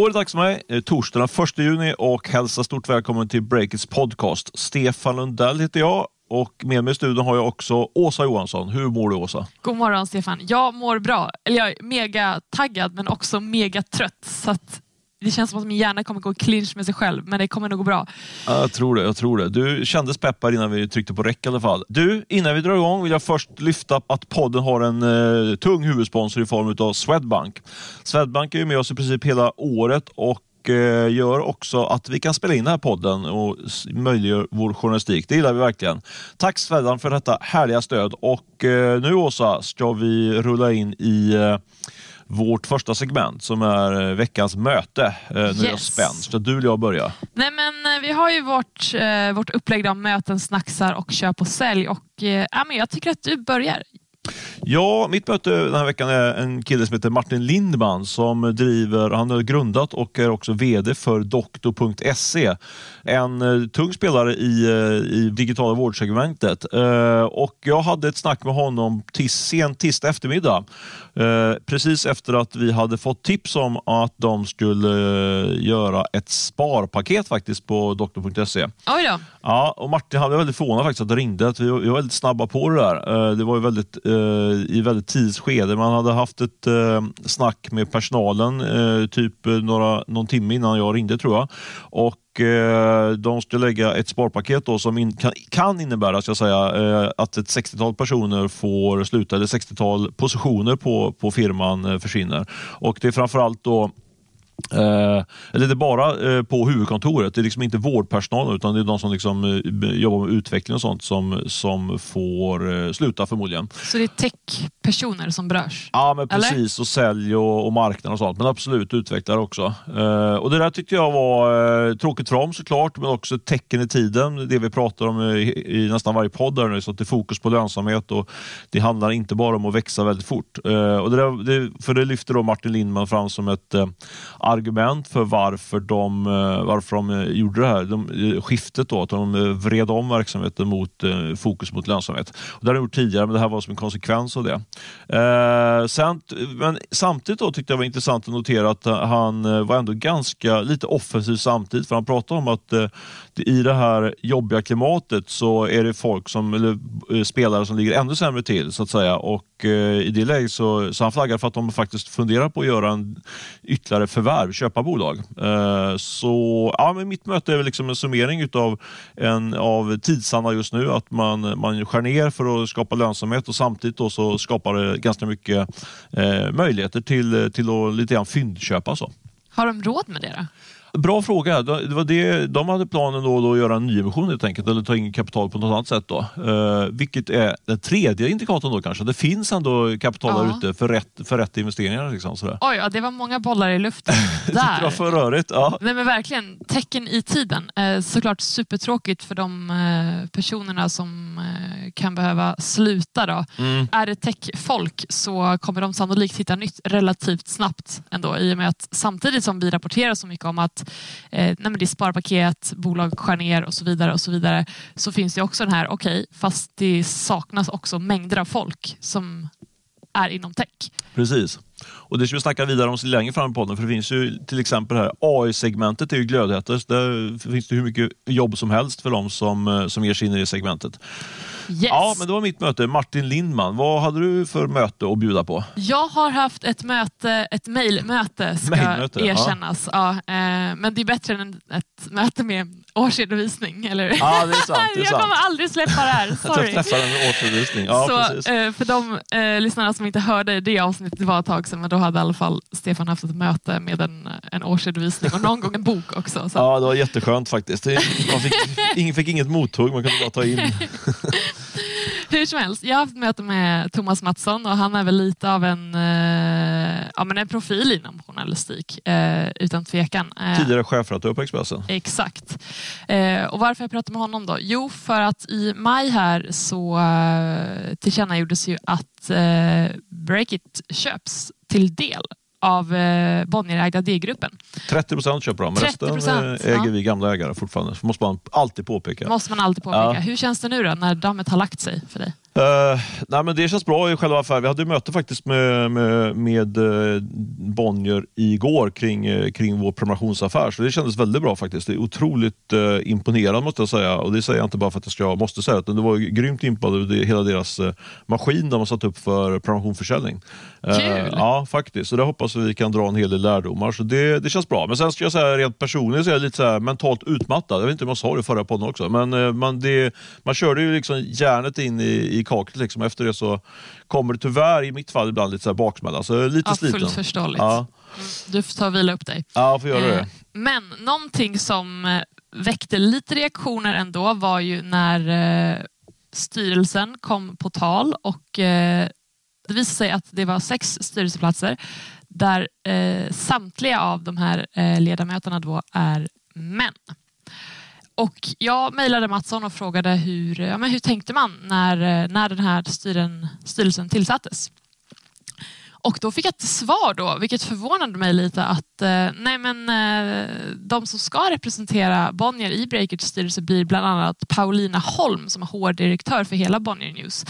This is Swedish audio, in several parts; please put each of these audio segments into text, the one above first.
Då är det dags för mig, torsdagen torsdag den 1 juni och hälsa stort välkommen till Breakits podcast. Stefan Lundell heter jag och med mig i studion har jag också Åsa Johansson. Hur mår du Åsa? God morgon Stefan. Jag mår bra. Eller jag är mega taggad men också mega trött. Så att det känns som att min hjärna kommer gå i clinch med sig själv, men det kommer nog gå bra. Ja, jag tror det. Jag tror det. Du kändes peppad innan vi tryckte på räck i alla fall. Du, innan vi drar igång vill jag först lyfta att podden har en eh, tung huvudsponsor i form av Swedbank. Swedbank är ju med oss i princip hela året och eh, gör också att vi kan spela in den här podden och möjliggör vår journalistik. Det gillar vi verkligen. Tack Swedbank för detta härliga stöd och eh, nu Åsa ska vi rulla in i eh, vårt första segment som är eh, veckans möte. Eh, nu yes. är jag spänd. Ska du eller jag börja? Nej, men eh, vi har ju vårt, vårt upplägg av möten, snacksar och köp och sälj. Och, äh, men jag tycker att du börjar. Ja, mitt möte den här veckan är en kille som heter Martin Lindman som driver, han har grundat och är också VD för doktor.se. En uh, tung spelare i, uh, i digitala vårdsegmentet. Uh, och jag hade ett snack med honom tis, sent tisdag eftermiddag. precis efter att vi hade fått tips om att de skulle göra ett sparpaket faktiskt på doktor.se. Oj då. Ja, och Martin hade väldigt förvånad faktiskt att det ringde. Att vi var väldigt snabba på det där. det var ju väldigt Eh, i väldigt tidigt skede. Man hade haft ett eh, snack med personalen eh, typ eh, några, någon timme innan jag ringde tror jag. Och eh, de ska lägga ett sparpaket då som in, kan, kan innebära ska säga, att ett 60-tal personer får sluta, eller 60-tal positioner på, på firman försvinner. Och det är framförallt då Eh, eller det är bara eh, på huvudkontoret. Det är liksom inte vårdpersonal utan det är de som liksom, eh, jobbar med utveckling och sånt som, som får eh, sluta förmodligen. Så det är techpersoner som berörs? Ja, men precis. Eller? Och sälj och, och marknad och sånt. Men absolut utvecklare också. Och Det där tyckte jag var tråkigt för dem såklart, men också ett tecken i tiden. Det vi pratar om i, i nästan varje podd där nu, så att det är fokus på lönsamhet och det handlar inte bara om att växa väldigt fort. och det, där, det för det lyfter då Martin Lindman fram som ett argument för varför de, eh, varför de eh, gjorde det här de, eh, skiftet. Då, att de vred om verksamheten mot fokus mot lönsamhet. Och det har de gjort tidigare, men det här var som en konsekvens av det. Eh, sen, men samtidigt då tyckte jag det var intressant att notera att han var ändå ganska lite offensiv samtidigt. För han pratade om att eh, i det här jobbiga klimatet så är det folk som, eller spelare som ligger ännu sämre till så att säga. Och eh, i det läget så, så han flaggar för att de faktiskt funderar på att göra en ytterligare förvärv, köpa bolag. Eh, så ja, men mitt möte är väl liksom en summering utav en av tidsanna just nu, att man, man skär ner för att skapa lönsamhet och samtidigt då så skapar det ganska mycket eh, möjligheter till, till att lite grann fyndköpa. Så. Har de råd med det då? Bra fråga. Det var det, de hade planen då, då att göra en nyemission helt enkelt, eller ta in kapital på något annat sätt. Då. Uh, vilket är den tredje indikatorn då kanske. Det finns ändå kapital ja. där ute för rätt, för rätt investeringar. Liksom, sådär. Oj, ja, det var många bollar i luften där. det var för rörigt. Ja. Nej, men verkligen, tecken i tiden. Eh, såklart supertråkigt för de eh, personerna som eh, kan behöva sluta. Då. Mm. Är det techfolk så kommer de sannolikt hitta nytt relativt snabbt ändå i och med att samtidigt som vi rapporterar så mycket om att eh, nej det är sparpaket, bolag skär ner och så vidare och så vidare så finns det också den här, okej, okay, fast det saknas också mängder av folk som är inom tech. Precis. Och Det ska vi snacka vidare om längre fram i podden, för det finns ju till exempel här AI-segmentet är ju glödhetast. Där finns det hur mycket jobb som helst för de som, eh, som ger sig in i det segmentet. Yes. Ja, men det var mitt möte. Martin Lindman, vad hade du för möte att bjuda på? Jag har haft ett möte, ett mejlmöte ska mailmöte, erkännas. Ja. ja. Eh, men det är bättre än ett möte med årsredovisning. Eller? Ja, det är sant. Det är jag kommer aldrig släppa det här. Sorry. jag en årsredovisning. Ja, Så, eh, för de eh, lyssnarna som inte hörde det avsnittet, var ett tag sedan, men då hade i alla fall Stefan haft ett möte med en, en årsredovisning och någon gång en bok också. Så. Ja, det var jätteskönt faktiskt. Man fick, fick inget mottåg, man kunde bara ta in. Hur som helst, jag har haft möte med Thomas Mattsson och han är väl lite av en, eh, ja, men en profil inom journalistik, eh, utan tvekan. Eh, Tidigare chefredaktör på Expressen. Exakt. Eh, och varför jag pratar med honom då? Jo, för att i maj här så eh, tillkännagjordes ju att eh, Breakit köps till del av eh, Bonnierägda D-gruppen. 30 procent köper de, resten eh, äger ja. vi gamla ägare fortfarande. Det måste man alltid påpeka. måste man alltid påpeka. Ja. Hur känns det nu då när dammet har lagt sig för dig? Uh, nej, men det känns bra i själva affären. Vi hade möte faktiskt med, med, med uh, Bonnier igår kring, uh, kring vår prenumerationsaffär. Så det kändes väldigt bra faktiskt. Det är otroligt uh, imponerande måste jag säga. Och det säger jag inte bara för att jag måste säga utan det var grymt imponerande hela deras maskin de har satt upp för prenumerationsförsäljning. Kul! ja, faktiskt. Så det hoppas vi kan dra en hel del lärdomar. Så det, det känns bra. Men sen ska jag säga rent personligen så är jag lite så mentalt utmattad. Jag vet inte om jag sa det förra podden också. Men man, det, man körde ju liksom järnet in i, i kaklet. Liksom. Efter det så kommer det tyvärr i mitt fall ibland lite så här baksmälla. Så lite ja, sliten. Fullt förståeligt. Ja. Du får ta och vila upp dig. Ja, får göra det. Eh, men någonting som eh, väckte lite reaktioner ändå var ju när eh, styrelsen kom på tal och det visade sig att det var sex styrelseplatser där samtliga av de här ledamöterna då är män. Och jag mejlade Mattsson och frågade hur, ja, men hur tänkte man när, eh, när den här styren, styrelsen tillsattes. Och då fick jag ett svar då, vilket förvånade mig lite att eh, nej men, eh, de som ska representera Bonnier i Breakers styrelse blir bland annat Paulina Holm som är HR-direktör för hela Bonnier News.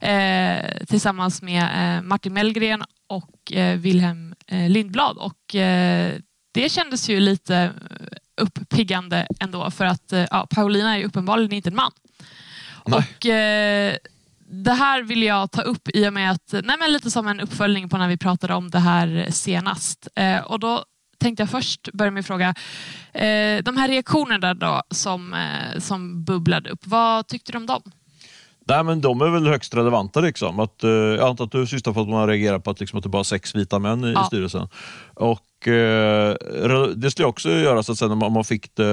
Eh, tillsammans med eh, Martin Mellgren och eh, Wilhelm eh, Lindblad. Och, eh, det kändes ju lite uppiggande ändå för att eh, ja, Paulina är uppenbarligen inte en man. Nej. Och eh, Det här vill jag ta upp i och med att, nej men lite som en uppföljning på när vi pratade om det här senast. Eh, och då tänkte jag först börja med att fråga, eh, de här reaktionerna då som, eh, som bubblade upp, vad tyckte du om dem? Nej, men de är väl högst relevanta. Liksom. Att, eh, jag antar att du syftar på att man reagerar på att, liksom, att det bara är sex vita män i, ja. styrelsen. Och, eh, Eh, det skulle jag också göra så att säga, om man fick det.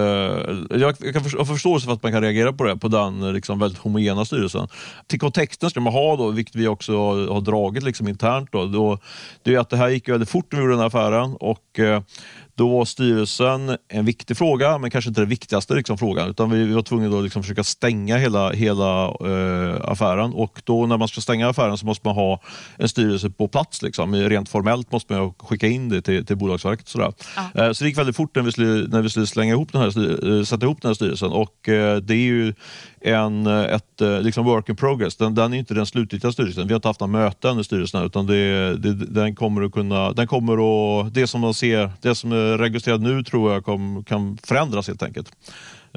Eh, jag, jag kan ha förståelse för att man kan reagera på det, på den eh, liksom, väldigt homogena styrelsen. Till kontexten ska man ha, då, vilket vi också har, har dragit liksom, internt, då, då, det är att det här gick väldigt fort när vi gjorde den här affären. Och, då var styrelsen en viktig fråga, men kanske inte den viktigaste liksom, frågan. Utan vi, vi var tvungna att liksom försöka stänga hela, hela uh, affären. Och då när man ska stänga affären så måste man ha en styrelse på plats. Liksom. Rent formellt måste man skicka in det till, till Bolagsverket. Sådär. Ja. Uh, så det gick väldigt fort när vi skulle, när vi skulle slänga ihop den här, uh, sätta ihop den här styrelsen. Och det är ju en, ett liksom work in progress. Den, den är inte den slutgiltiga styrelsen. Vi har inte haft några möten i styrelsen utan det, det, den kommer att kunna, den kommer att, det som man ser, det som är registrerad nu tror jag kom, kan förändras helt enkelt.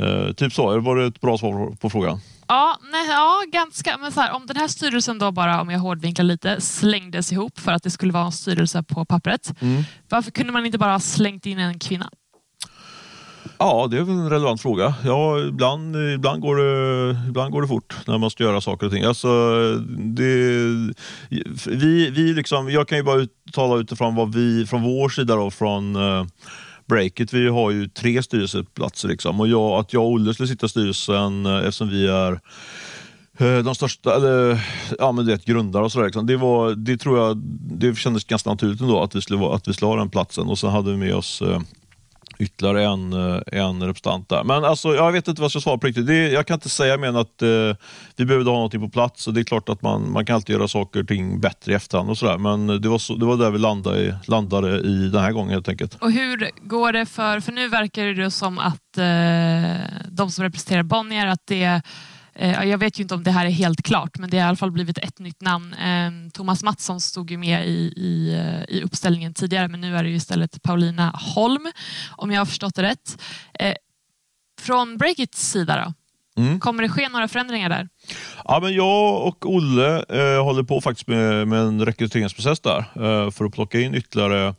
Uh, typ så, var det ett bra svar på frågan? Ja, nej, ja ganska. Men så här, om den här styrelsen då bara, om jag hårdvinklar lite, slängdes ihop för att det skulle vara en styrelse på pappret. Mm. Varför kunde man inte bara ha slängt in en kvinna? Ja, det är en relevant fråga. Ja, ibland, ibland, går det, ibland går det fort när man ska göra saker och ting. Alltså, det, vi, vi liksom, jag kan ju bara tala utifrån vad vi från vår sida, då, från breaket, Breakit, vi har ju tre styrelseplatser. Liksom. Och jag, att jag och Olle skulle sitta i styrelsen eh, eftersom vi är eh, de största, eller ja men det grundare och sådär. Liksom. Det, var, det tror jag, det kändes ganska naturligt ändå att vi skulle, att vi skulle ha den platsen och sen hade vi med oss ytterligare en, eh, en representant där. Men alltså, jag vet inte vad jag ska svara på riktigt. Det, jag kan inte säga mer än att eh, vi behövde ha någonting på plats. Och det är klart att man, man kan alltid göra saker och ting bättre i efterhand. Och sådär. Men det var, så, det var där vi landade i, landade i den här gången helt enkelt. Och hur går det för, för nu verkar det som att eh, de som representerar Bonnier, att det jag vet ju inte om det här är helt klart, men det har i alla fall blivit ett nytt namn. Ehm, Thomas Mattsson stod ju med i, i, eh, i uppställningen tidigare, men nu är det ju istället Paulina Holm, om jag har förstått det rätt. Eh, från Breakits sida då? Mm. Kommer det ske några förändringar där? Ja, men jag och Olle eh, håller på faktiskt med, med en rekryteringsprocess där eh, för att plocka in ytterligare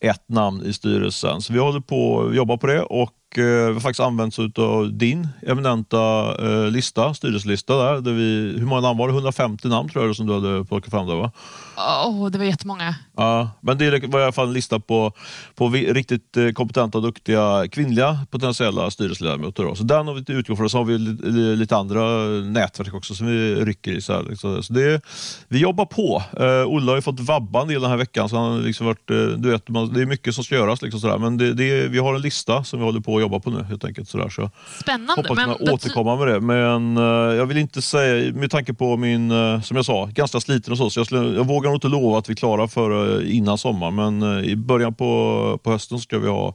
ett namn i styrelsen. Så vi håller på att jobba på det och eh, vi har faktiskt använt oss av din eminenta eh, lista, styrelselista där. där vi, hur många namn var det? 150 namn tror jag som du hade plockat fram där va? Oh, det var jättemånga. Ja, men det var i alla fall en lista på, på riktigt eh, kompetenta och duktiga kvinnliga potentiella styrelseledamöter. Då. Så den har vi utgått från. Så har vi lite andra nätverk också som vi rycker i. Så, här, liksom. så det, vi jobbar på. Uh, Olle har ju fått vabba en del den här veckan. Så han liksom varit, uh, du vet, man, det är mycket som ska göras. Liksom, så där. Men det, det, vi har en lista som vi håller på jobba på nu helt enkelt. Sådär. Så Spännande. hoppas men kunna återkomma med det. Men uh, jag vill inte säga, med tanke på min, uh, som jag sa, ganska sliten och så, så jag, skulle, jag vågar nog inte lova att vi är klara för uh, innan sommar. Men i början på, på hösten ska vi ha,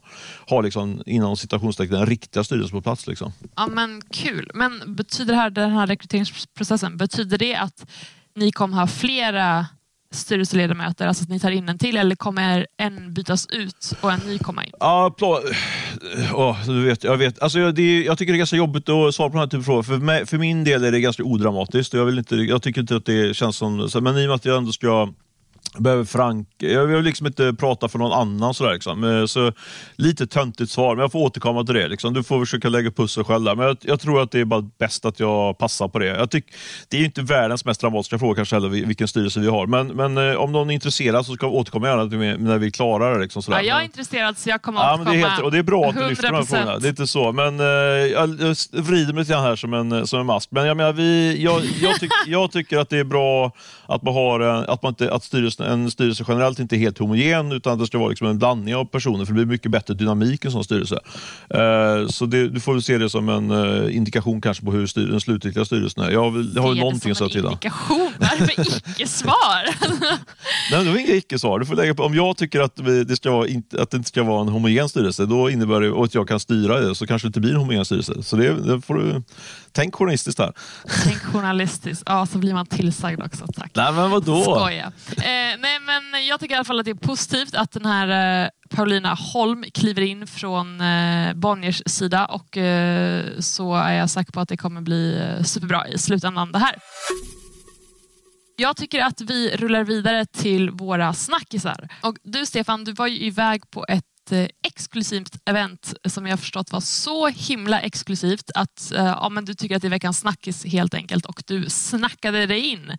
ha liksom, inom citationstecken, den riktiga styrelsen på plats. Liksom. Ja, men Kul. Men betyder det här, den här rekryteringsprocessen, betyder det att ni kommer ha flera styrelseledamöter, alltså att ni tar in en till eller kommer en bytas ut och en ny komma in? Ja, oh, du vet, jag, vet. Alltså, det, jag tycker det är ganska jobbigt att svara på den här typen av frågor. För, mig, för min del är det ganska odramatiskt. Jag, vill inte, jag tycker inte att det känns som... Men i och med att jag ändå ska behöver Frank, jag vill liksom inte prata för någon annan. Sådär, liksom. så, lite töntigt svar, men jag får återkomma till det. Liksom. Du får försöka lägga pussel själv där. Men jag, jag, tror att det är bara bäst att jag passar på det. Jag tyck, det är inte världens mest dramatiska fråga kanske heller, vilken styrelse vi har. Men, men eh, om någon är intresserad så ska jag återkomma gärna till när vi är klara. Det, liksom, sådär. Ja, jag är intresserad så jag kommer ja, återkomma. Men det är helt, och det är bra att du lyfter de här frågorna. Det är inte så. Men, eh, jag, jag vrider mig lite här som en, som en mask. Men jag, menar, vi, jag, jag, tyck, jag tycker att det är bra att man har att, man inte, att styrelsen, en styrelse generellt inte helt homogen utan det ska vara liksom en blandning av personer för det blir mycket bättre dynamik i en sån styrelse. Uh, så det, du får väl se det som en uh, indikation kanske på hur styr, den slutgiltiga styrelsen är. Jag, har väl någonting att säga till indikation? Vad är det för icke-svar? Nej, det var inga icke-svar. Du får lägga på, om jag tycker att det, ska vara att det inte ska vara en homogen styrelse, då innebär det att jag kan styra det, så kanske det inte blir en homogen styrelse. Så det, det får du Tänk journalistiskt här. Tänk journalistiskt. Ja, så blir man tillsagd också. Tack. Nej, men vadå? Skoja. Eh, nej, men jag tycker i alla fall att det är positivt att den här eh, Paulina Holm kliver in från eh, Bonniers sida och eh, så är jag säker på att det kommer bli superbra i slutändan det här. Jag tycker att vi rullar vidare till våra snackisar. Och du Stefan, du var ju iväg på ett ett eh, exklusivt event som jag förstått var så himla exklusivt att eh, ja, men du tycker att det är veckans snackis helt enkelt och du snackade dig in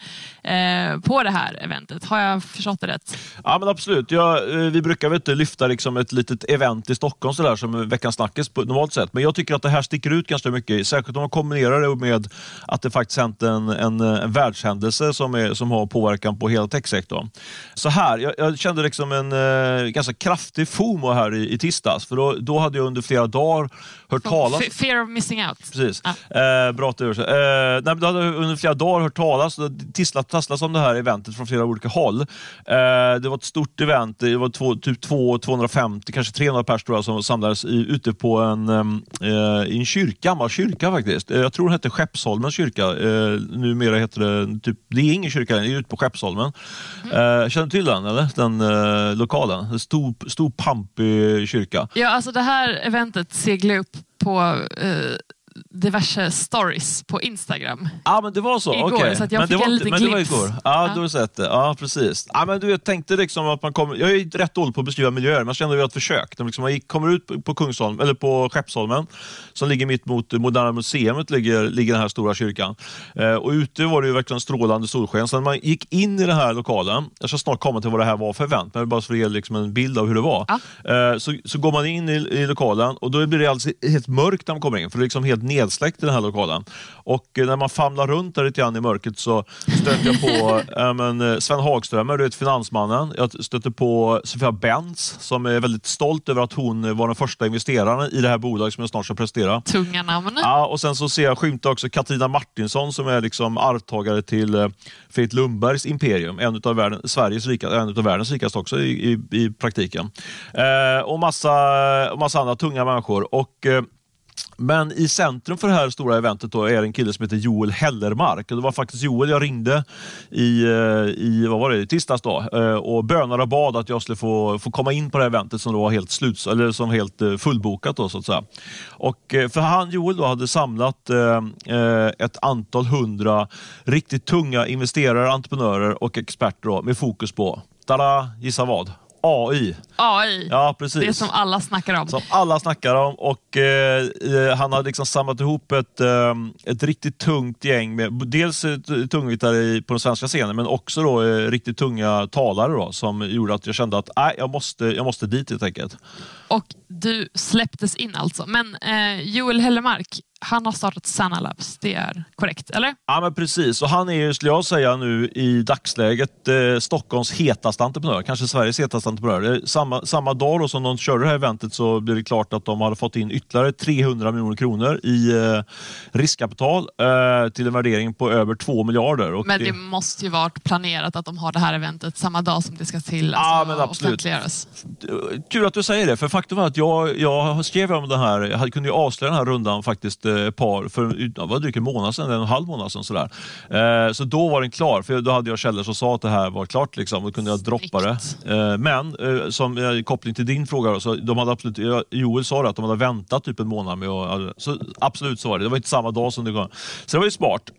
eh, på det här eventet. Har jag förstått det rätt? Ja men absolut. Ja, eh, vi brukar väl inte lyfta liksom ett litet event i Stockholm så där, som veckans snackis på normalt sätt. Men jag tycker att det här sticker ut ganska mycket. Särskilt om man kombinerar det med att det faktiskt hänt en, en, en världshändelse som, är, som har påverkan på hela techsektorn. Så här, jag, jag kände liksom en eh, ganska kraftig FOMO här i, i tisdags. För då, då hade jag under flera dagar hört talas... Fear of missing out. Precis. Ah. Eh, bra att du eh, nej, Då hade jag under flera dagar hört talas och tasslas om det här eventet från flera olika håll. Eh, det var ett stort event. Det var två, typ 2, 250, kanske 300 personer som samlades i, ute på en, eh, i en kyrka, gammal kyrka faktiskt. Eh, jag tror den hette Skeppsholmens kyrka. Eh, numera heter det, typ, det är ingen kyrka, det är ute på Skeppsholmen. Mm. Eh, känner du till den, eller? den eh, lokalen? Stor, stor pampig kyrka. Ja, alltså det här eventet seglade upp på eh, diverse stories på Instagram. Ja, men det var så? Igår, okay. så jag men fick det en liten men. Det var igår. Ja, ja. du har sett det. Ja, precis. Ja, men du, jag tänkte liksom att man kommer... Jag är rätt dålig på att beskriva miljöer, men jag kände att har ett försök. De liksom, man kommer ut på, Kungsholm, eller på Skeppsholmen, som ligger mitt mot Moderna Museet, ligger, ligger den här stora kyrkan. Eh, och ute var det ju verkligen strålande solsken. Så när man gick in i den här lokalen, jag ska snart komma till vad det här var för event, men bara för att ge liksom en bild av hur det var. Eh, så, så går man in i, i lokalen och då blir det alltså helt mörkt när man kommer in, för det är liksom helt nedsläckt i den här lokalen. Och eh, när man famlar runt där lite grann i mörkret så stöter jag på äh, men, eh, Sven Hagströmer, du vet finansmannen. Jag stöter på Sofia Benz som är väldigt stolt över att hon var den första investeraren i det här bolaget som jag snart ska presentera. Tunga namn. Ja, och sen så ser jag skymta också Katarina Martinsson som är liksom arvtagare till äh, Fredrik Lundbergs imperium. En av världen, Sveriges rika, en av världens rikaste också i, i, i praktiken. Eh, och massa, massa andra tunga människor. Och eh, men i centrum för det här stora eventet då är en kille som heter Joel Hellermark. Det var faktiskt Joel jag ringde i, eh, i, vad var det, tisdags då, eh, och bönade och bad att jag skulle få, få komma in på det här eventet som då var helt, sluts, eller som helt eh, fullbokat. Då, så att säga. Och för han, Joel, då, hade samlat ett antal hundra riktigt tunga investerare, entreprenörer och experter då, med fokus på, tada, gissa vad? AI. AI, ja, precis. det som alla snackar om. Som alla snackar om. Och eh, Han har liksom samlat ihop ett, eh, ett riktigt tungt gäng med dels tungviktare på den svenska scenen men också då, eh, riktigt tunga talare då, som gjorde att jag kände att nej, jag, måste, jag måste dit helt enkelt. Och du släpptes in alltså. Men eh, Joel Hellemark, han har startat Sana Labs. Det är korrekt, eller? Ja, men precis. Och han är ju, skulle jag säga nu i dagsläget, eh, Stockholms hetaste entreprenör. Kanske Sveriges hetaste entreprenör. Samma, samma dag då som de körde det här eventet så blev det klart att de hade fått in ytterligare 300 miljoner kronor i eh, riskkapital eh, till en värdering på över 2 miljarder. Och men det, det, måste ju varit planerat att de har det här eventet samma dag som det ska till alltså, ja, men absolut. Kul att du säger det, för faktum är att jag, jag skrev om det här, jag kunde ju avslöja den här rundan faktiskt par för var drygt en månad sedan, en en halv månad sedan. Sådär. Eh, så då var den klar, för då hade jag källor som sa att det här var klart. Liksom, då kunde jag droppa det. Eh, men eh, som eh, koppling till din fråga, då, så de hade absolut, Joel sa det, att de hade väntat typ en månad med. Så absolut så var det. Det var inte samma dag som det kom. Så det var ju smart.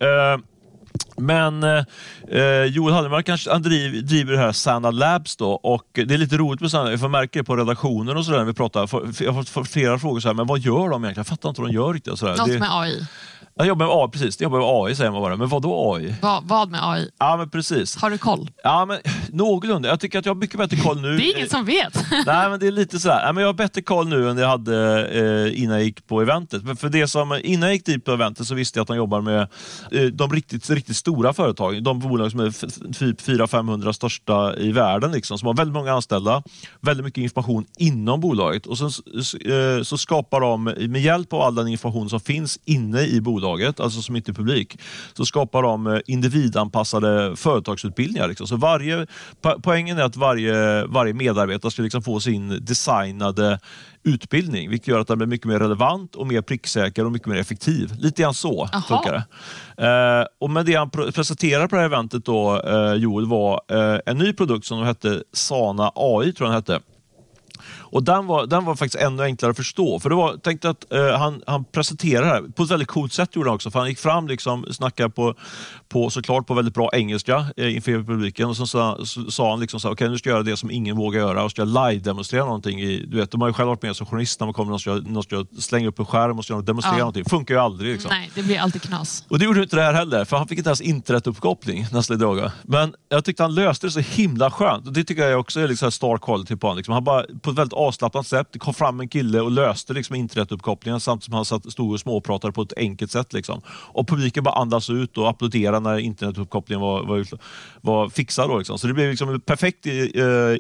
Eh, men eh, Joel Hallenmark kanske, han driver, driver det här Sana Labs då och det är lite roligt med Sana, jag märker det på redaktionen och sådär när vi pratar. Jag har fått flera frågor, så här, men vad gör de egentligen? Jag fattar inte vad de gör riktigt. Något det, med AI. Jag jobbar med AI, precis. Jag jobbar med AI säger man bara. Men vad då AI? Va, vad med AI? Ja, men precis. Har du koll? Ja, men någorlunda. Jag tycker att jag har mycket bättre koll nu. Det är ingen som vet. Nej, men det är lite sådär. Ja, men jag har bättre koll nu än jag hade eh, innan jag gick på eventet. Men för det som, innan jag gick dit på eventet så visste jag att de jobbar med eh, de riktigt, riktigt stora företagen. De bolag som är typ 400-500 största i världen, liksom, som har väldigt många anställda, väldigt mycket information inom bolaget. Och sen eh, så skapar de, med hjälp av all den information som finns inne i bolaget, alltså som inte till publik, så skapar de eh, individanpassade företagsutbildningar. Liksom. Så varje, poängen är att varje, varje medarbetare ska liksom få sin designade utbildning, vilket gör att den blir mycket mer relevant och mer pricksäker och mycket mer effektiv. Lite grann så tolkar det. Eh, och med det han presenterade på det här eventet, då, eh, Joel, var eh, en ny produkt som hette Sana AI, tror jag den hette. Och den var, den var faktiskt ännu enklare att förstå. För det var, tänkte att uh, han, han presenterade det här på ett väldigt coolt sätt. Gjorde han också, för han gick fram liksom, snackade på, på, såklart på väldigt bra engelska eh, inför publiken och så sa, så, sa han liksom så här, okay, nu ska jag göra det som ingen vågar göra och ska live-demonstrera någonting. I, du vet, de har ju själva varit med som journalist när man kommer och ska, någon ska slänga upp en skärm och ska demonstrera ja. någonting. funkar ju aldrig. Liksom. Nej, det blir alltid knas. Och det gjorde inte det här heller, för han fick inte ens internetuppkoppling nästa dag. Men jag tyckte han löste det så himla skönt. Och det tycker jag också är liksom star quality på honom. Liksom. Han bara på ett väldigt avslappnat sätt. Det kom fram en kille och löste liksom internetuppkopplingen samtidigt som han satt, stod och småpratade på ett enkelt sätt. Liksom. Och publiken bara andas ut och applåderade när internetuppkopplingen var, var, var fixad. Då, liksom. Så det blev liksom en perfekt eh,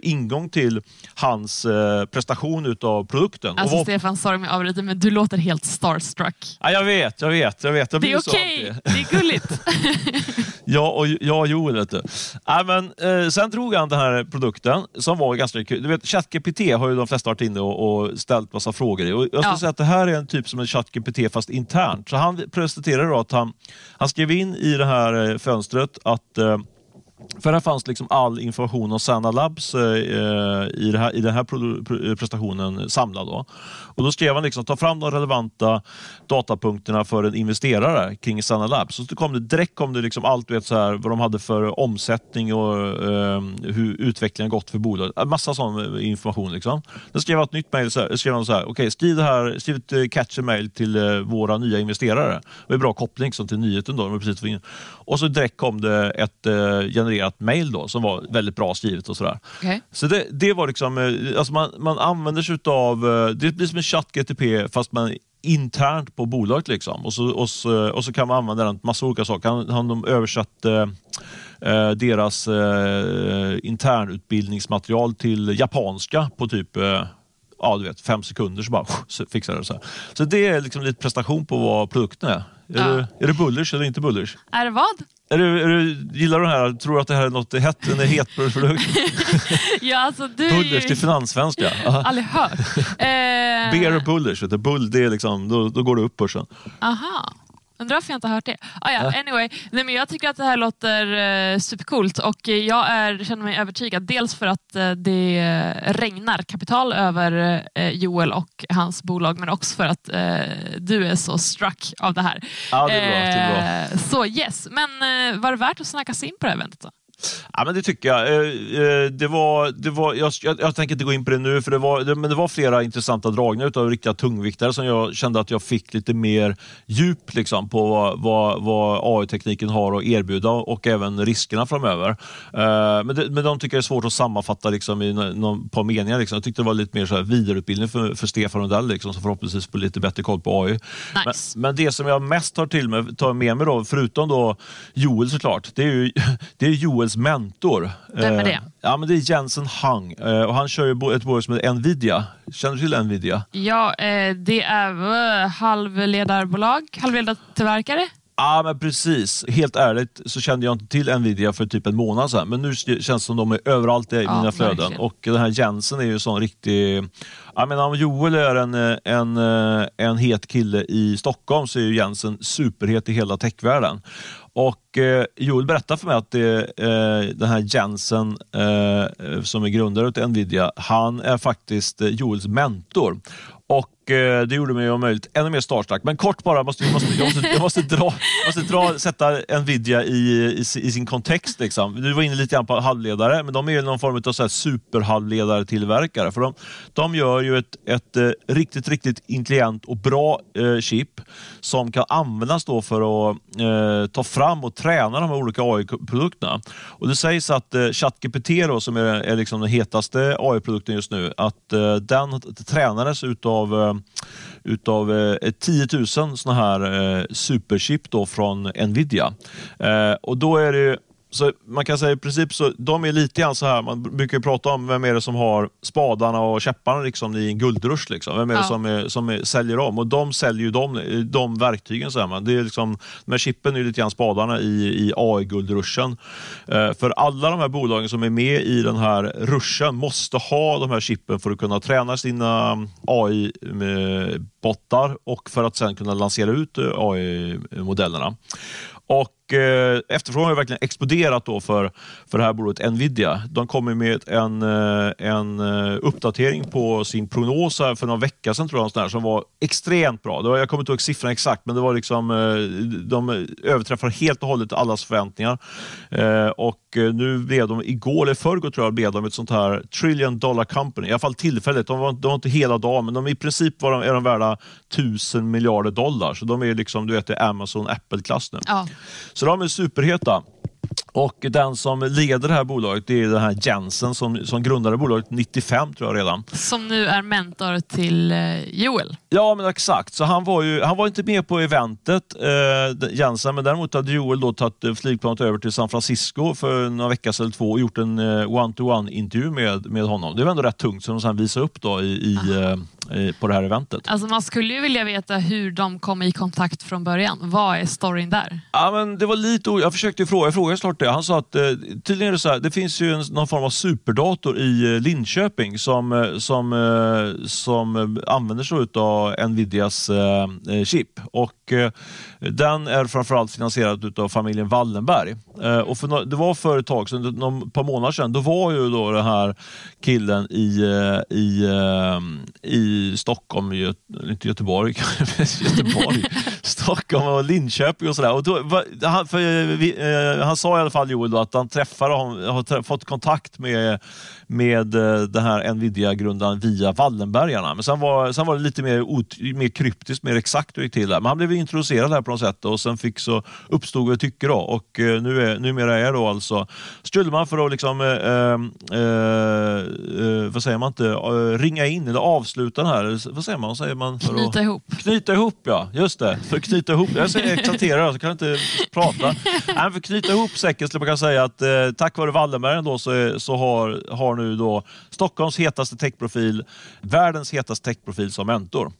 ingång till hans eh, prestation utav produkten. Alltså var... Stefan, sorry om jag avbryter, men du låter helt starstruck. Ja, jag vet, jag vet. Jag vet. Jag det är okej, okay. det är gulligt. ja, och jag och Joel. Vet du. Ja, men, eh, sen drog han den här produkten som var ganska kul. Du vet, ChatGPT har ju de flesta varit inne och, och ställt massa frågor i. Och jag skulle ja. säga att det här är en typ som en ChatGPT fast internt. Så han presenterade att han, han skrev in i det här eh, fönstret att eh, för här fanns liksom all information om Sana Labs eh, eh i, här, i den här eh, prestationen samlad. Då. Och då skrev han liksom, ta fram de relevanta datapunkterna för en investerare kring Sana Labs. Så kom det, direkt kom det liksom allt, vet, så här, vad de hade för omsättning och eh, hur utvecklingen gått för bolaget. Massa sån eh, information. Liksom. Då skrev han ett nytt mejl. Skrev han så här, okay, skriv, det här, skriv ett catchy mail till eh, våra nya investerare. Det var en bra koppling liksom, till nyheten. Då, de precis och så direkt kom det ett eh, genererat mejl som var väldigt bra skrivet. och sådär. Okay. Så det, det var liksom, eh, alltså man, man använder sig av, det blir som en ChatGTP fast man internt på bolaget. Liksom. Och, så, och, så, och så kan man använda den till massa olika saker. Han, han de översatt eh, eh, deras eh, internutbildningsmaterial till japanska på typ eh, ja, du vet, fem sekunder så bara så fixar det. Så, så det är liksom lite prestation på vad produkten är. Är, ja. du, är det bullish eller inte bullish? Är det vad? Är du, är du, gillar du den här? Tror du att det här är något hett, en het produkt? ja, alltså, du bullers till finanssvenska. Aldrig hört. eh... Beer och bullers, bull, det är liksom, då, då går det upp börsen. Aha. Undrar varför jag inte har hört det. Ah, ja, anyway. Nej, men jag tycker att det här låter eh, supercoolt och jag är, känner mig övertygad. Dels för att eh, det regnar kapital över eh, Joel och hans bolag men också för att eh, du är så struck av det här. Ja, det är bra. Det är bra. Eh, så yes, men eh, var det värt att snacka sig in på det här eventet? Då? Ja, men det tycker jag. Eh, det var, det var, jag, jag, jag tänker inte gå in på det nu, för det var, det, men det var flera intressanta dragningar av riktiga tungviktare som jag kände att jag fick lite mer djup liksom, på vad, vad, vad AI-tekniken har att erbjuda och även riskerna framöver. Men, det, men de tycker jag är svårt att sammanfatta liksom, i någon par meningar. Liksom. Jag tyckte det var lite mer så här vidareutbildning för, för Stefan Rundell liksom, som förhoppningsvis får lite bättre koll på AI. Nice. Men, men, det som jag mest tar, till mig, tar med mig, då, förutom då Joel såklart, det är ju det är Joels mentor. Vem är det? Eh, ja, men det är Jensen Hung eh, och han kör ju ett bolag som heter Nvidia. Känner du till Nvidia? Ja, eh, det är halvledarbolag, halvledartillverkare. Ja, men precis. Helt ärligt så kände jag inte till Nvidia för typ en månad sedan. Men nu känns det som de är överallt i ja, mina flöden. Verkligen. Och den här Jensen är ju sån riktig... Jag menar, om Joel är en, en, en het kille i Stockholm så är ju Jensen superhet i hela techvärlden. Och eh, Joel berättade för mig att det, eh, den här Jensen eh, som är grundare till Nvidia, han är faktiskt Joels mentor. Och eh, Det gjorde mig om möjligt ännu mer starstruck. Men kort bara, måste, jag, måste, jag, måste, jag måste, dra, måste dra, sätta Nvidia i, i, i, sin kontext. Liksom. Du var inne lite grann på halvledare, men de är någon form av så här superhalvledartillverkare. För de, de gör ju ett, ett, ett riktigt, riktigt intelligent och bra eh, chip som kan användas då för att eh, ta fram och träna de här olika AI-produkterna. Och Det sägs att eh, ChatGPT, då, som är, är liksom den hetaste AI-produkten just nu, att eh, den tränades utav eh, utav eh, 10 000 såna här eh, superchip då från Nvidia. Eh, och då är det så man kan säga i princip så, de är lite grann så här, man brukar prata om vem är det som har spadarna och käpparna liksom, i en guldrush. Liksom. Vem är det som, är, som är, säljer dem? Och de säljer ju de, de verktygen. Så här, man. Det är liksom, de här chippen är lite grann spadarna i, i AI-guldruschen. Eh, för alla de här bolagen som är med i den här ruschen måste ha de här chippen för att kunna träna sina AI-bottar och för att sen kunna lansera ut AI-modellerna. Och eh, efterfrågan har verkligen exploderat då för, för det här bolaget Nvidia. De kommer med en, eh, en eh, uppdatering på sin prognos för några vecka sedan tror jag, som var extremt bra. Det var, jag kommer inte ihåg siffran exakt, men det var liksom, eh, de överträffar helt och hållet allas förväntningar. Och nu blev de, igår eller förrgår tror jag, blev de ett sånt här trillion dollar company. I alla fall tillfälligt. De var, de var inte hela dagen, men de, i princip var de, är de värda tusen miljarder dollar. Så de är liksom, du vet, Amazon, Apple-klass nu. Ja. Så de är superheta. Och den som leder det här bolaget det är den här Jensen som, som grundade bolaget 95 tror jag redan. Som nu är mentor till eh, Joel. Ja, men exakt. Så han var, ju, han var inte med på eventet, eh, Jensen, men däremot hade Joel då tagit eh, flygplanet över till San Francisco för några veckor sedan eller två och gjort en eh, one-to-one intervju med, med honom. Det var ändå rätt tungt som de sen visade upp då i, i på det här eventet. Alltså man skulle ju vilja veta hur de kom i kontakt från början. Vad är storyn där? Ja, men det var lite Jag försökte fråga, jag frågade snart det. Han sa att eh, tydligen är det så här, det finns ju en, någon form av superdator i eh, Linköping som, eh, som, eh, som använder sig av Nvidias eh, eh, chip. Och eh, den är framförallt finansierad av familjen Wallenberg. Eh, och för, det var för ett tag sedan, någon par månader sedan, då var ju då den här killen i, eh, i, eh, i Stockholm, inte Göteborg, Göteborg Stockholm och Linköping och sådär. Och då, han, för, vi, han sa i alla fall Joel då, att han träffade, har fått kontakt med, med den här Nvidia-grundaren via Wallenbergarna. Men sen var, sen var det lite mer, ot, mer kryptiskt, mer exakt hur det gick till. Där. Men han blev introducerad här på något sätt och sen fick så uppstod ett tycke. Då. Och eh, nu är, numera är då alltså Stylman för att liksom, eh, eh, vad säger man inte, ringa in eller avsluta den här, vad säger man? säger man för knyta att, ihop. Knyta ihop, ja. Just det. För knyta ihop. Jag är exalterad så kan jag inte prata. Nej, för knyta ihop säcken skulle man kunna säga att eh, tack vare Wallenberg då, så, så har, har nu då Stockholms hetaste techprofil, världens hetaste techprofil som mentor.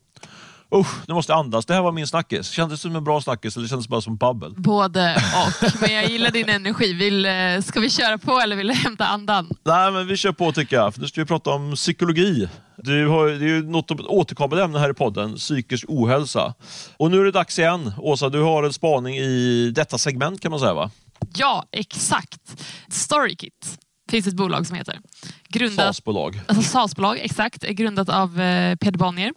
Usch, nu måste jag andas. Det här var min snackis. Kändes det som en bra snackis eller kändes det bara som babbel? Både och. Men jag gillar din energi. Vill, eh, ska vi köra på eller vill du hämta andan? Nej, men vi kör på tycker jag. För nu ska vi prata om psykologi. Du har, det är ju något återkommande ämne här i podden, psykisk ohälsa. Och nu är det dags igen. Åsa, du har en spaning i detta segment kan man säga va? Ja, exakt. Storykit finns ett bolag som heter. SAS-bolag. Alltså SAS-bolag, exakt. Grundat av eh, Peder Bonnier.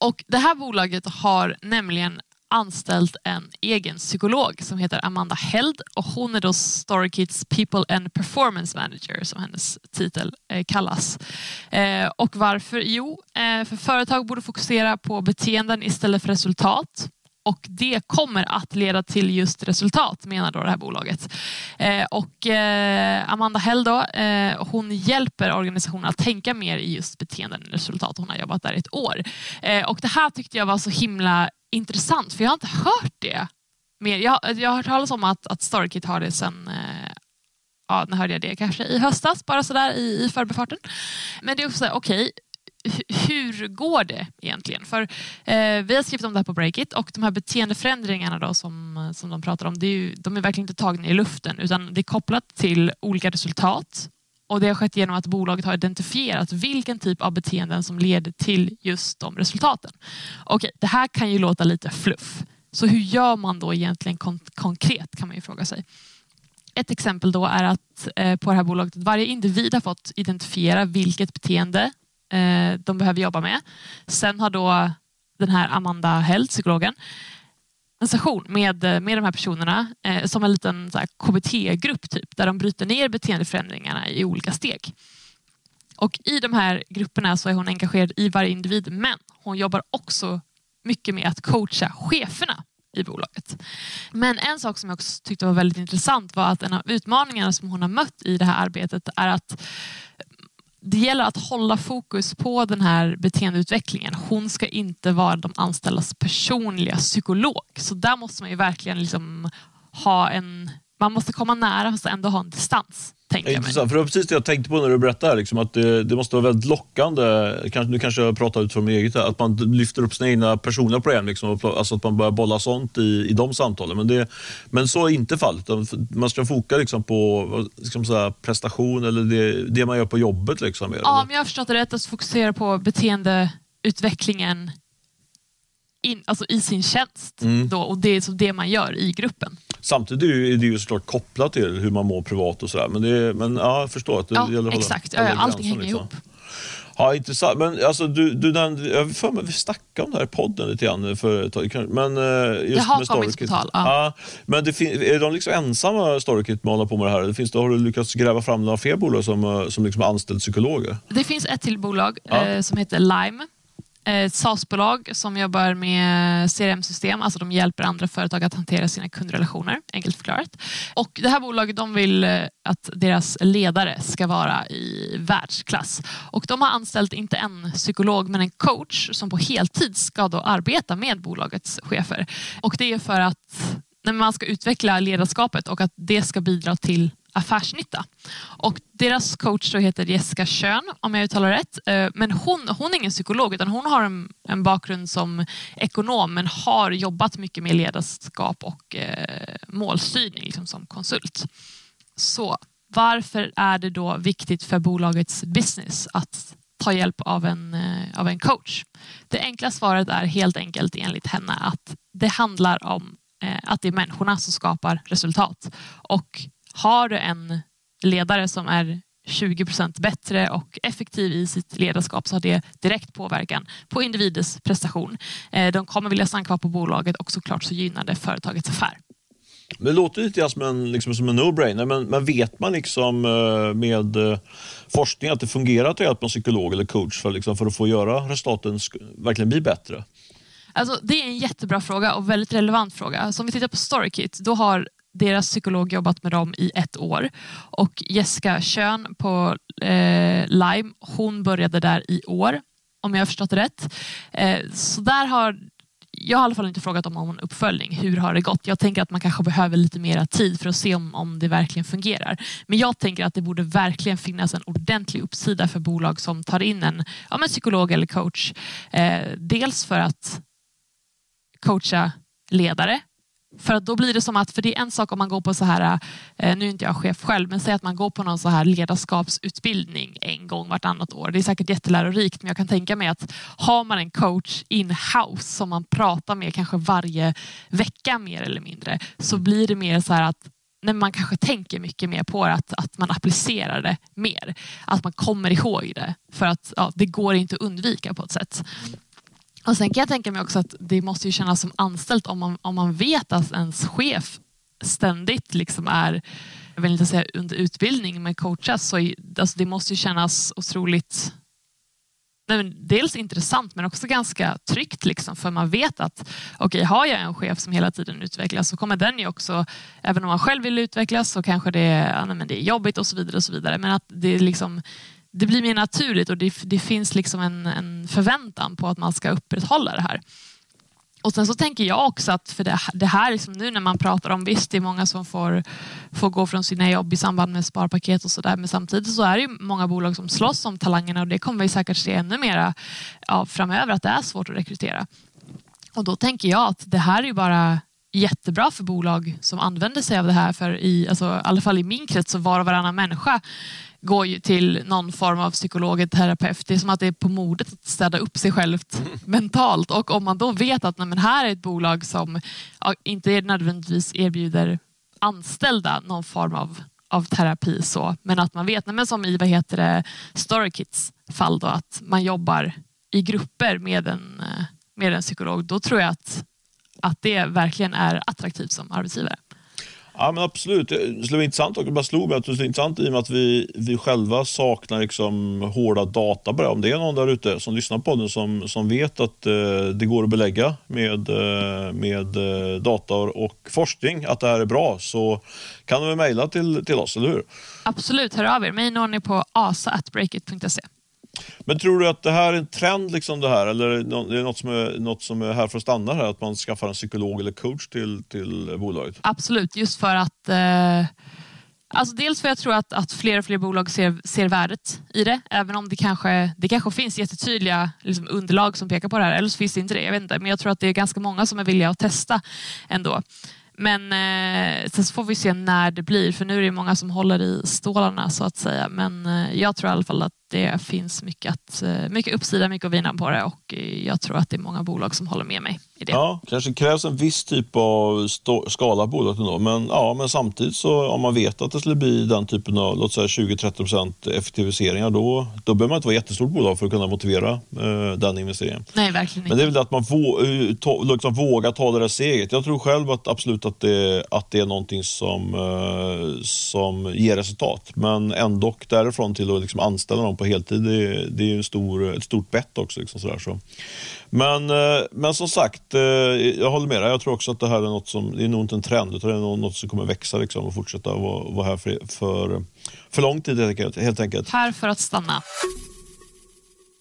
Och det här bolaget har nämligen anställt en egen psykolog som heter Amanda Held och hon är då Storykids People and Performance Manager som hennes titel eh, kallas. Eh, och varför? Jo, eh, för företag borde fokusera på beteenden istället för resultat och det kommer att leda till just resultat menar då det här bolaget. Eh, och eh, Amanda Hell då, eh, hon hjälper organisationen att tänka mer i just beteenden och resultat. Hon har jobbat där i ett år. Eh, och det här tyckte jag var så himla intressant för jag har inte hört det mer. Jag, jag har hört talas om att, att Starkit har det sen eh, ja, när hörde jag det? Kanske i höstas, bara sådär i, i förbifarten. Men det är också okej, okay, hur går det egentligen? För eh, Vi har skrivit om det här på Breakit och de här beteendeförändringarna då som, eh, som de pratar om, det är ju, de är verkligen inte tagna i luften utan det är kopplat till olika resultat och det har skett genom att bolaget har identifierat vilken typ av beteenden som leder till just de resultaten. Okej, det här kan ju låta lite fluff. Så hur gör man då egentligen kon konkret kan man ju fråga sig. Ett exempel då är att eh, på det här bolaget att varje individ har fått identifiera vilket beteende eh, de behöver jobba med. Sen har då den här Amanda Held, psykologen, en session med, eh, med de här personerna eh, som en liten KBT-grupp typ, där de bryter ner beteendeförändringarna i olika steg. Och I de här grupperna så är hon engagerad i varje individ men hon jobbar också mycket med att coacha cheferna i bolaget. Men en sak som jag också tyckte var väldigt intressant var att en av utmaningarna som hon har mött i det här arbetet är att det gäller att hålla fokus på den här beteendeutvecklingen. Hon ska inte vara de anställdas personliga psykolog. Så där måste man ju verkligen liksom ha en... Man måste komma nära fast ändå ha en distans. Tänker Intressant, för det var precis det jag tänkte på när du berättade. Liksom, att det, det, måste vara väldigt lockande, nu kanske jag pratar utifrån mig eget, att man lyfter upp sina egna personliga problem. Liksom, alltså att man börjar bolla sånt i, i de samtalen. Men, det, men så är inte fallet. Man ska foka liksom, på liksom, så prestation eller det, det, man gör på jobbet. Liksom, ja, men jag har förstått det rätt. Att fokusera på beteendeutvecklingen in, alltså i sin tjänst. Mm. Då, och det är så det man gör i gruppen. Samtidigt är det ju såklart kopplat till hur man mår privat och sådär. Men, det, men ja, jag förstår att det ja, gäller att exakt. hålla, hålla Allting hänger liksom. ihop. Ja, intressant. Men alltså, du, du nämnde, jag för mig vi snackade om det här i podden lite grann för ett tag. Men, eh, just det har med kommit på tal. Ja. ja. men det är de liksom ensamma Storykit med att hålla på med det här? Det finns, har du lyckats gräva fram några fler bolag som, eh, som liksom anställt psykologer? Det finns ett till bolag ja. eh, som heter Lime Eh, ett SaaS-bolag som jobbar med CRM-system, alltså de hjälper andra företag att hantera sina kundrelationer, enkelt förklarat. Och det här bolaget de vill eh, att deras ledare ska vara i världsklass. Och de har anställt inte en psykolog men en coach som på heltid ska då arbeta med bolagets chefer. Och det är för att när man ska utveckla ledarskapet och att det ska bidra till affärsnytta. Och deras coach då heter Jessica Schön, om jag uttalar rätt. Eh, men hon, hon är ingen psykolog utan hon har en, en bakgrund som ekonom men har jobbat mycket med ledarskap och eh, målstyrning liksom som konsult. Så varför är det då viktigt för bolagets business att ta hjälp av en, eh, av en coach? Det enkla svaret är helt enkelt enligt henne att det handlar om eh, att det är människorna som skapar resultat. Och har du en ledare som är 20 procent bättre och effektiv i sitt ledarskap så har det direkt påverkan på individens prestation. Eh, de kommer vilja stanna kvar på bolaget och såklart så gynnar det företagets affär. Det låter lite som en, liksom som en no-brainer, men, men vet man liksom eh, med eh, forskning att det fungerar att hjälpa en psykolog eller coach för, liksom, för att få göra resultaten verkligen bli bättre? Alltså, det är en jättebra fråga och väldigt relevant fråga. Så om vi tittar på Storykit, då har deras psykolog jobbat med dem i ett år. Och Jessica Kön på eh, Lime, hon började där i år, om jag har förstått det rätt. Eh, så där har jag har i alla fall inte frågat om någon uppföljning. Hur har det gått? Jag tänker att man kanske behöver lite mer tid för att se om, om det verkligen fungerar. Men jag tänker att det borde verkligen finnas en ordentlig uppsida för bolag som tar in en ja, men psykolog eller coach. Eh, dels för att coacha ledare för att då blir det som att, för det är en sak om man går på så här, eh, nu är inte jag chef själv, men säg att man går på någon så här ledarskapsutbildning en gång vartannat år. Det är säkert jättelärorikt, men jag kan tänka mig att har man en coach in-house som man pratar med kanske varje vecka mer eller mindre, så blir det mer så här att när man kanske tänker mycket mer på det, att, att man applicerar det mer. Att man kommer ihåg det, för att ja, det går inte att undvika på ett sätt. Och Sen kan jag tänka mig också att det måste ju kännas som anställt om man, om man vet att ens chef ständigt liksom är, jag vill inte säga under utbildning, men coachas. Så alltså det måste ju kännas otroligt nej, dels intressant men också ganska tryggt. Liksom, för man vet att okay, har jag en chef som hela tiden utvecklas så kommer den ju också, även om man själv vill utvecklas så kanske det, ja, men det är jobbigt och så vidare. och så vidare. Men att det, liksom, det blir mer naturligt och det, det finns liksom en, en förväntan på att man ska upprätthålla det här. Och sen så tänker jag också att för det, det här liksom nu när man pratar om, visst det är många som får, får gå från sina jobb i samband med sparpaket och sådär men samtidigt så är det ju många bolag som slåss om talangerna och det kommer vi säkert se ännu mera ja, framöver att det är svårt att rekrytera. Och då tänker jag att det här är ju bara jättebra för bolag som använder sig av det här för i, alltså, i alla fall i min krets så var och varannan människa går ju till någon form av psykolog eller terapeut. Det är som att det är på modet att städa upp sig självt mm. mentalt. Och om man då vet att nej, men här är ett bolag som inte nödvändigtvis erbjuder anställda någon form av, av terapi så, men att man vet, nej, men som i vad heter det, Storykids fall då, att man jobbar i grupper med en, eh, med en psykolog. Då tror jag att, att det verkligen är attraktivt som arbetsgivare. Ja men absolut. Det skulle vara intressant och bara slog mig att det är intressant i och med att vi, vi själva saknar liksom hårda data på det. Om det är någon där ute som lyssnar på den som, som vet att eh, det går att belägga med, eh, med eh, data och forskning att det här är bra så kan du mejla till, till oss, eller hur? Absolut, hör av er. Mig når ni på asa.breakit.se. Men tror du att det här är en trend, liksom det här, eller är det något som är, något som är här för att stanna, här, att man skaffar en psykolog eller coach till, till bolaget? Absolut, just för att eh... Alltså dels för jag tror att, att fler och fler bolag ser, ser värdet i det. Även om det kanske, det kanske finns jättetydliga liksom, underlag som pekar på det här. Eller så finns det inte det. Jag vet inte. Men jag tror att det är ganska många som är villiga att testa ändå. Men eh, sen får vi se när det blir. För nu är det många som håller i stålarna så att säga. Men eh, jag tror i alla fall att det finns mycket, att, eh, mycket uppsida, mycket att vinna på det och eh, jag tror att det är många bolag som håller med mig i det. Ja, kanske krävs en viss typ av skala på bolaget ändå. Men, ja, men samtidigt så om man vet att det skulle bli den typen av låt säga 20-30% effektiviseringar då, då behöver man inte vara jättestort bolag för att kunna motivera eh, den investeringen. Nej, verkligen inte. Men det är väl det att man vå, eh, liksom vågar ta det där steget. Jag tror själv att absolut att det, att det är någonting som, eh, som ger resultat. Men ändå därifrån till att liksom anställa någon på heltid, det, det är en stor, ett stort bett också. Liksom sådär, så. Men, eh, men som sagt, eh, jag håller med dig. Jag tror också att det här är något som, det är nog inte en trend, utan det är något som kommer växa liksom, och fortsätta vara, vara här för, för, för lång tid helt enkelt. Här för att stanna.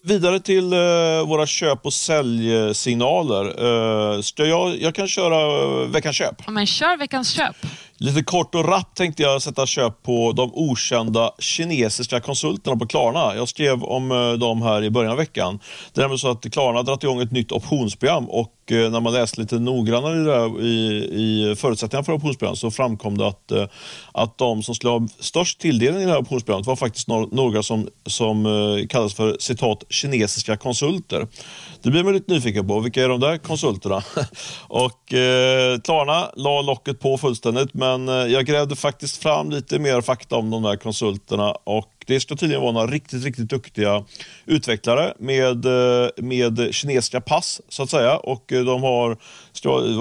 Vidare till uh, våra köp och säljsignaler. Uh, jag, jag kan köra veckans köp. Ja, men kör veckans köp. Lite kort och rappt tänkte jag sätta köp på de okända kinesiska konsulterna på Klarna. Jag skrev om eh, dem här i början av veckan. Det är nämligen så att Klarna har dragit igång ett nytt optionsprogram och Eh, när man läste lite noggrannare i, där, i, i förutsättningarna för optionsprogrammet så framkom det att, eh, att de som skulle ha störst tilldelning i det här optionsprogrammet var faktiskt några som, som eh, kallas för citat kinesiska konsulter. Det blir man lite nyfiken på. Vilka är de där konsulterna? och eh, Klarna la locket på fullständigt men jag grävde faktiskt fram lite mer fakta om de där konsulterna och det ska tydligen vara några riktigt, riktigt duktiga utvecklare med, eh, med kinesiska pass så att säga. Och eh, de har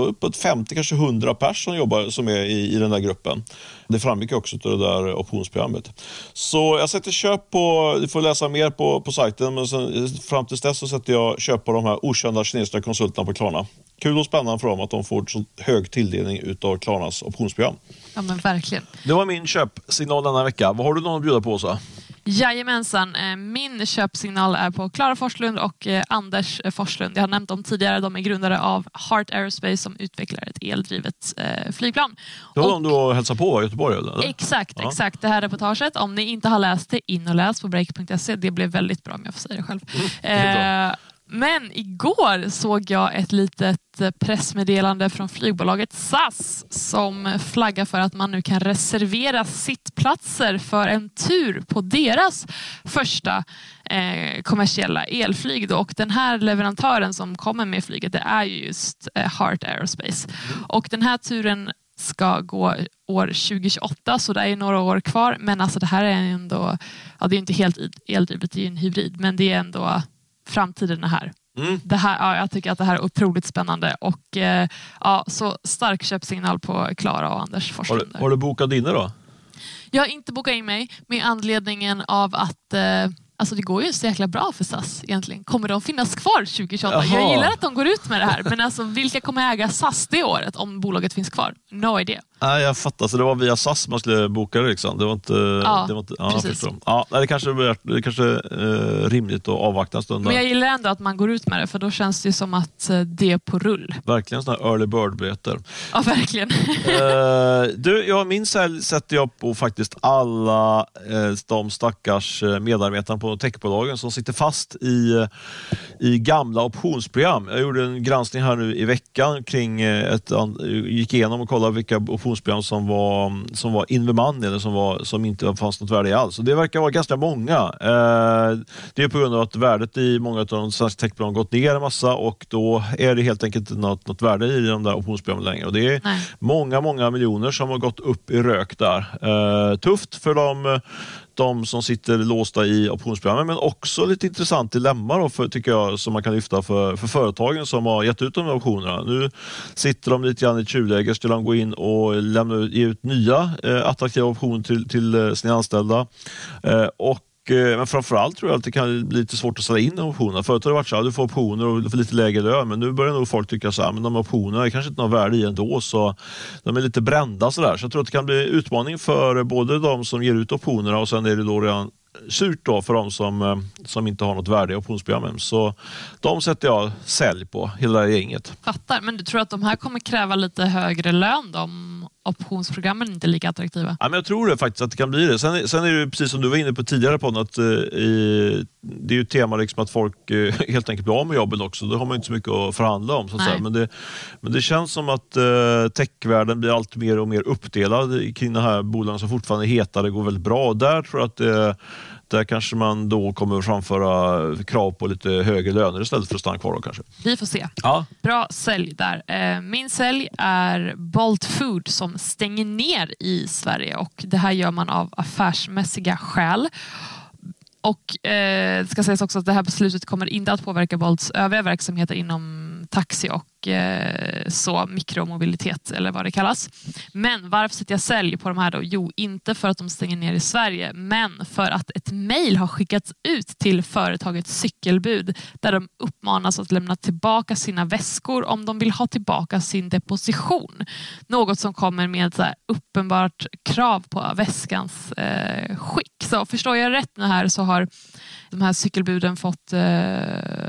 uppåt 50, kanske 100 pers som jobbar som är i, i den där gruppen. Det framgick också av det där optionsprogrammet. Så jag sätter köp på, du får läsa mer på, på sajten, men sen, fram tills dess så sätter jag köp på de här okända kinesiska konsulterna på Klarna. Kul och spännande för dem att de får så hög tilldelning utav Klarnas optionsprogram. Ja men verkligen. Det var min köpsignal denna vecka. Vad har du någon att bjuda på Åsa? Jajamensan. Eh, min köpsignal är på Klara Forslund och eh, Anders Forslund. Jag har nämnt dem tidigare. De är grundare av Heart Aerospace som utvecklar ett eldrivet eh, flygplan. Det var och, de du hälsade på i Göteborg? Eller? Exakt, ja. exakt. Det här reportaget. Om ni inte har läst det, in och läs på break.se. Det blev väldigt bra om jag får säga det själv. Mm, det men igår såg jag ett litet pressmeddelande från flygbolaget SAS som flaggar för att man nu kan reservera sittplatser för en tur på deras första eh, kommersiella elflyg. Då. Och den här leverantören som kommer med flyget det är just eh, Heart Aerospace. Och den här turen ska gå år 2028 så det är några år kvar. Men alltså det här är ändå, ja, det är inte helt eldrivet, det är en hybrid men det är ändå framtiden är här. Mm. Det här, ja, jag tycker att det här är otroligt spännande och eh, ja, så stark köpsignal på Klara och Anders Forslund. Har, du, har du bokat inne då? Jag har inte bokat in mig med anledningen av att eh, Alltså det går ju så jäkla bra för SAS egentligen. Kommer de finnas kvar 2028? Jaha. Jag gillar att de går ut med det här, men alltså, vilka kommer äga SAS det året om bolaget finns kvar? No idea. Nej, jag fattar. Så det var via SAS man skulle boka det? Liksom. Det var inte... Ja, det var inte, ja, precis. Ja, det kanske är, det kanske eh, rimligt att avvakta en stund. Men jag gillar ändå att man går ut med det, för då känns det som att eh, det är på rull. Verkligen sådana här early bird-biljetter. Ja, verkligen. uh, du, jag, min sälj sätter jag på faktiskt alla uh, de stackars medarbetarna på techbolagen som sitter fast i, i gamla optionsprogram. Jag gjorde en granskning här nu i veckan kring ett, gick igenom och kollade vilka optionsprogram som var, som var in money eller som, var, som inte fanns något värde i alls. Och det verkar vara ganska många. Eh, det är på grund av att värdet i många av de svenska techbolagen gått ner en massa och då är det helt enkelt inte något, något värde i de där optionsprogrammen längre. Och det är Nej. många, många miljoner som har gått upp i rök där. Eh, tufft för de de som sitter låsta i optionsprogrammen, men också lite intressant dilemma då för, tycker jag som man kan lyfta för, för företagen som har gett ut de här optionerna. Nu sitter de lite grann i ett tjuvläge. Ska de gå in och lämna, ge ut nya eh, attraktiva optioner till, till eh, sina anställda? Eh, och Eh, men framförallt tror jag att det kan bli lite svårt att sälja in optionerna. Förut har det varit så att du får optioner och får lite lägre lön, men nu börjar nog folk tycka så här, men de optionerna är kanske inte något värde i ändå, så de är lite brända. Så, där. så jag tror att det kan bli utmaning för både de som ger ut optionerna och sen är det då redan surt då för de som, eh, som inte har något värde i optionsprogrammen. Så de sätter jag sälj på, hela det här gänget. Fattar, men du tror att de här kommer kräva lite högre lön då, om optionsprogrammen inte lika attraktiva? Ja, men jag tror det faktiskt att det kan bli det. Sen, sen är det precis som du var inne på tidigare på att eh, det är ju ett tema liksom att folk eh, helt enkelt blir av med jobben också. Då har man inte så mycket att förhandla om. Så att Men, det, men det känns som att eh, techvärlden blir allt mer och mer uppdelad kring de här bolagen som fortfarande är heta. Det går väldigt bra. Och där tror jag att det där kanske man då kommer framföra krav på lite högre löner istället för att stanna kvar. Då, kanske. Vi får se. Ja. Bra sälj där. Eh, min sälj är Bolt Food som stänger ner i Sverige och det här gör man av affärsmässiga skäl. Och eh, Det ska sägas också att det här beslutet kommer inte att påverka Bolts övriga verksamheter inom taxi och Eh, så mikromobilitet eller vad det kallas. Men varför sätter jag sälj på de här då? Jo, inte för att de stänger ner i Sverige, men för att ett mejl har skickats ut till företagets cykelbud där de uppmanas att lämna tillbaka sina väskor om de vill ha tillbaka sin deposition. Något som kommer med så uppenbart krav på väskans eh, skick. Så förstår jag rätt nu här så har de här cykelbuden fått, eh,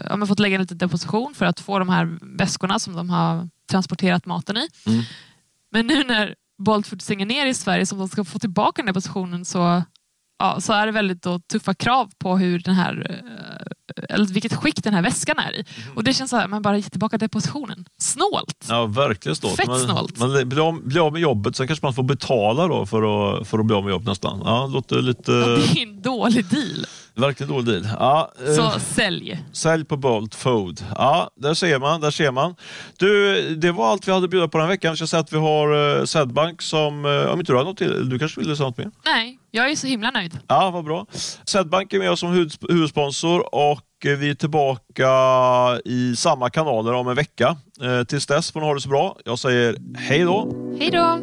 ja, fått lägga lite deposition för att få de här väskorna som de har transporterat maten i. Mm. Men nu när Boltfood stänger ner i Sverige som de ska få tillbaka den här positionen så, ja, så är det väldigt då, tuffa krav på hur den här, eh, eller vilket skick den här väskan är i. Mm. Och det känns så här, man bara ger tillbaka depositionen. Snålt! Ja, verkligen snålt. Fett man, snålt. Man blir av, blir av med jobbet, sen kanske man får betala då för att, för att bli av med jobbet nästan. Ja, låter lite... Ja, det är en dålig deal. Verkligen dålig deal. Ja, så eh, sälj. Sälj på Bolt Food. Ja, där ser man. Där ser man. Du, det var allt vi hade att bjuda på den här veckan. Jag ska säga att vi har eh, Sedbank som, eh, om inte du har något till, du kanske vill säga något mer? Nej, jag är så himla nöjd. Ja, vad bra. Sedbank är med oss som huvudsponsor och vi är tillbaka i samma kanaler om en vecka. Tills dess får ni ha det så bra. Jag säger hej då. Hej då.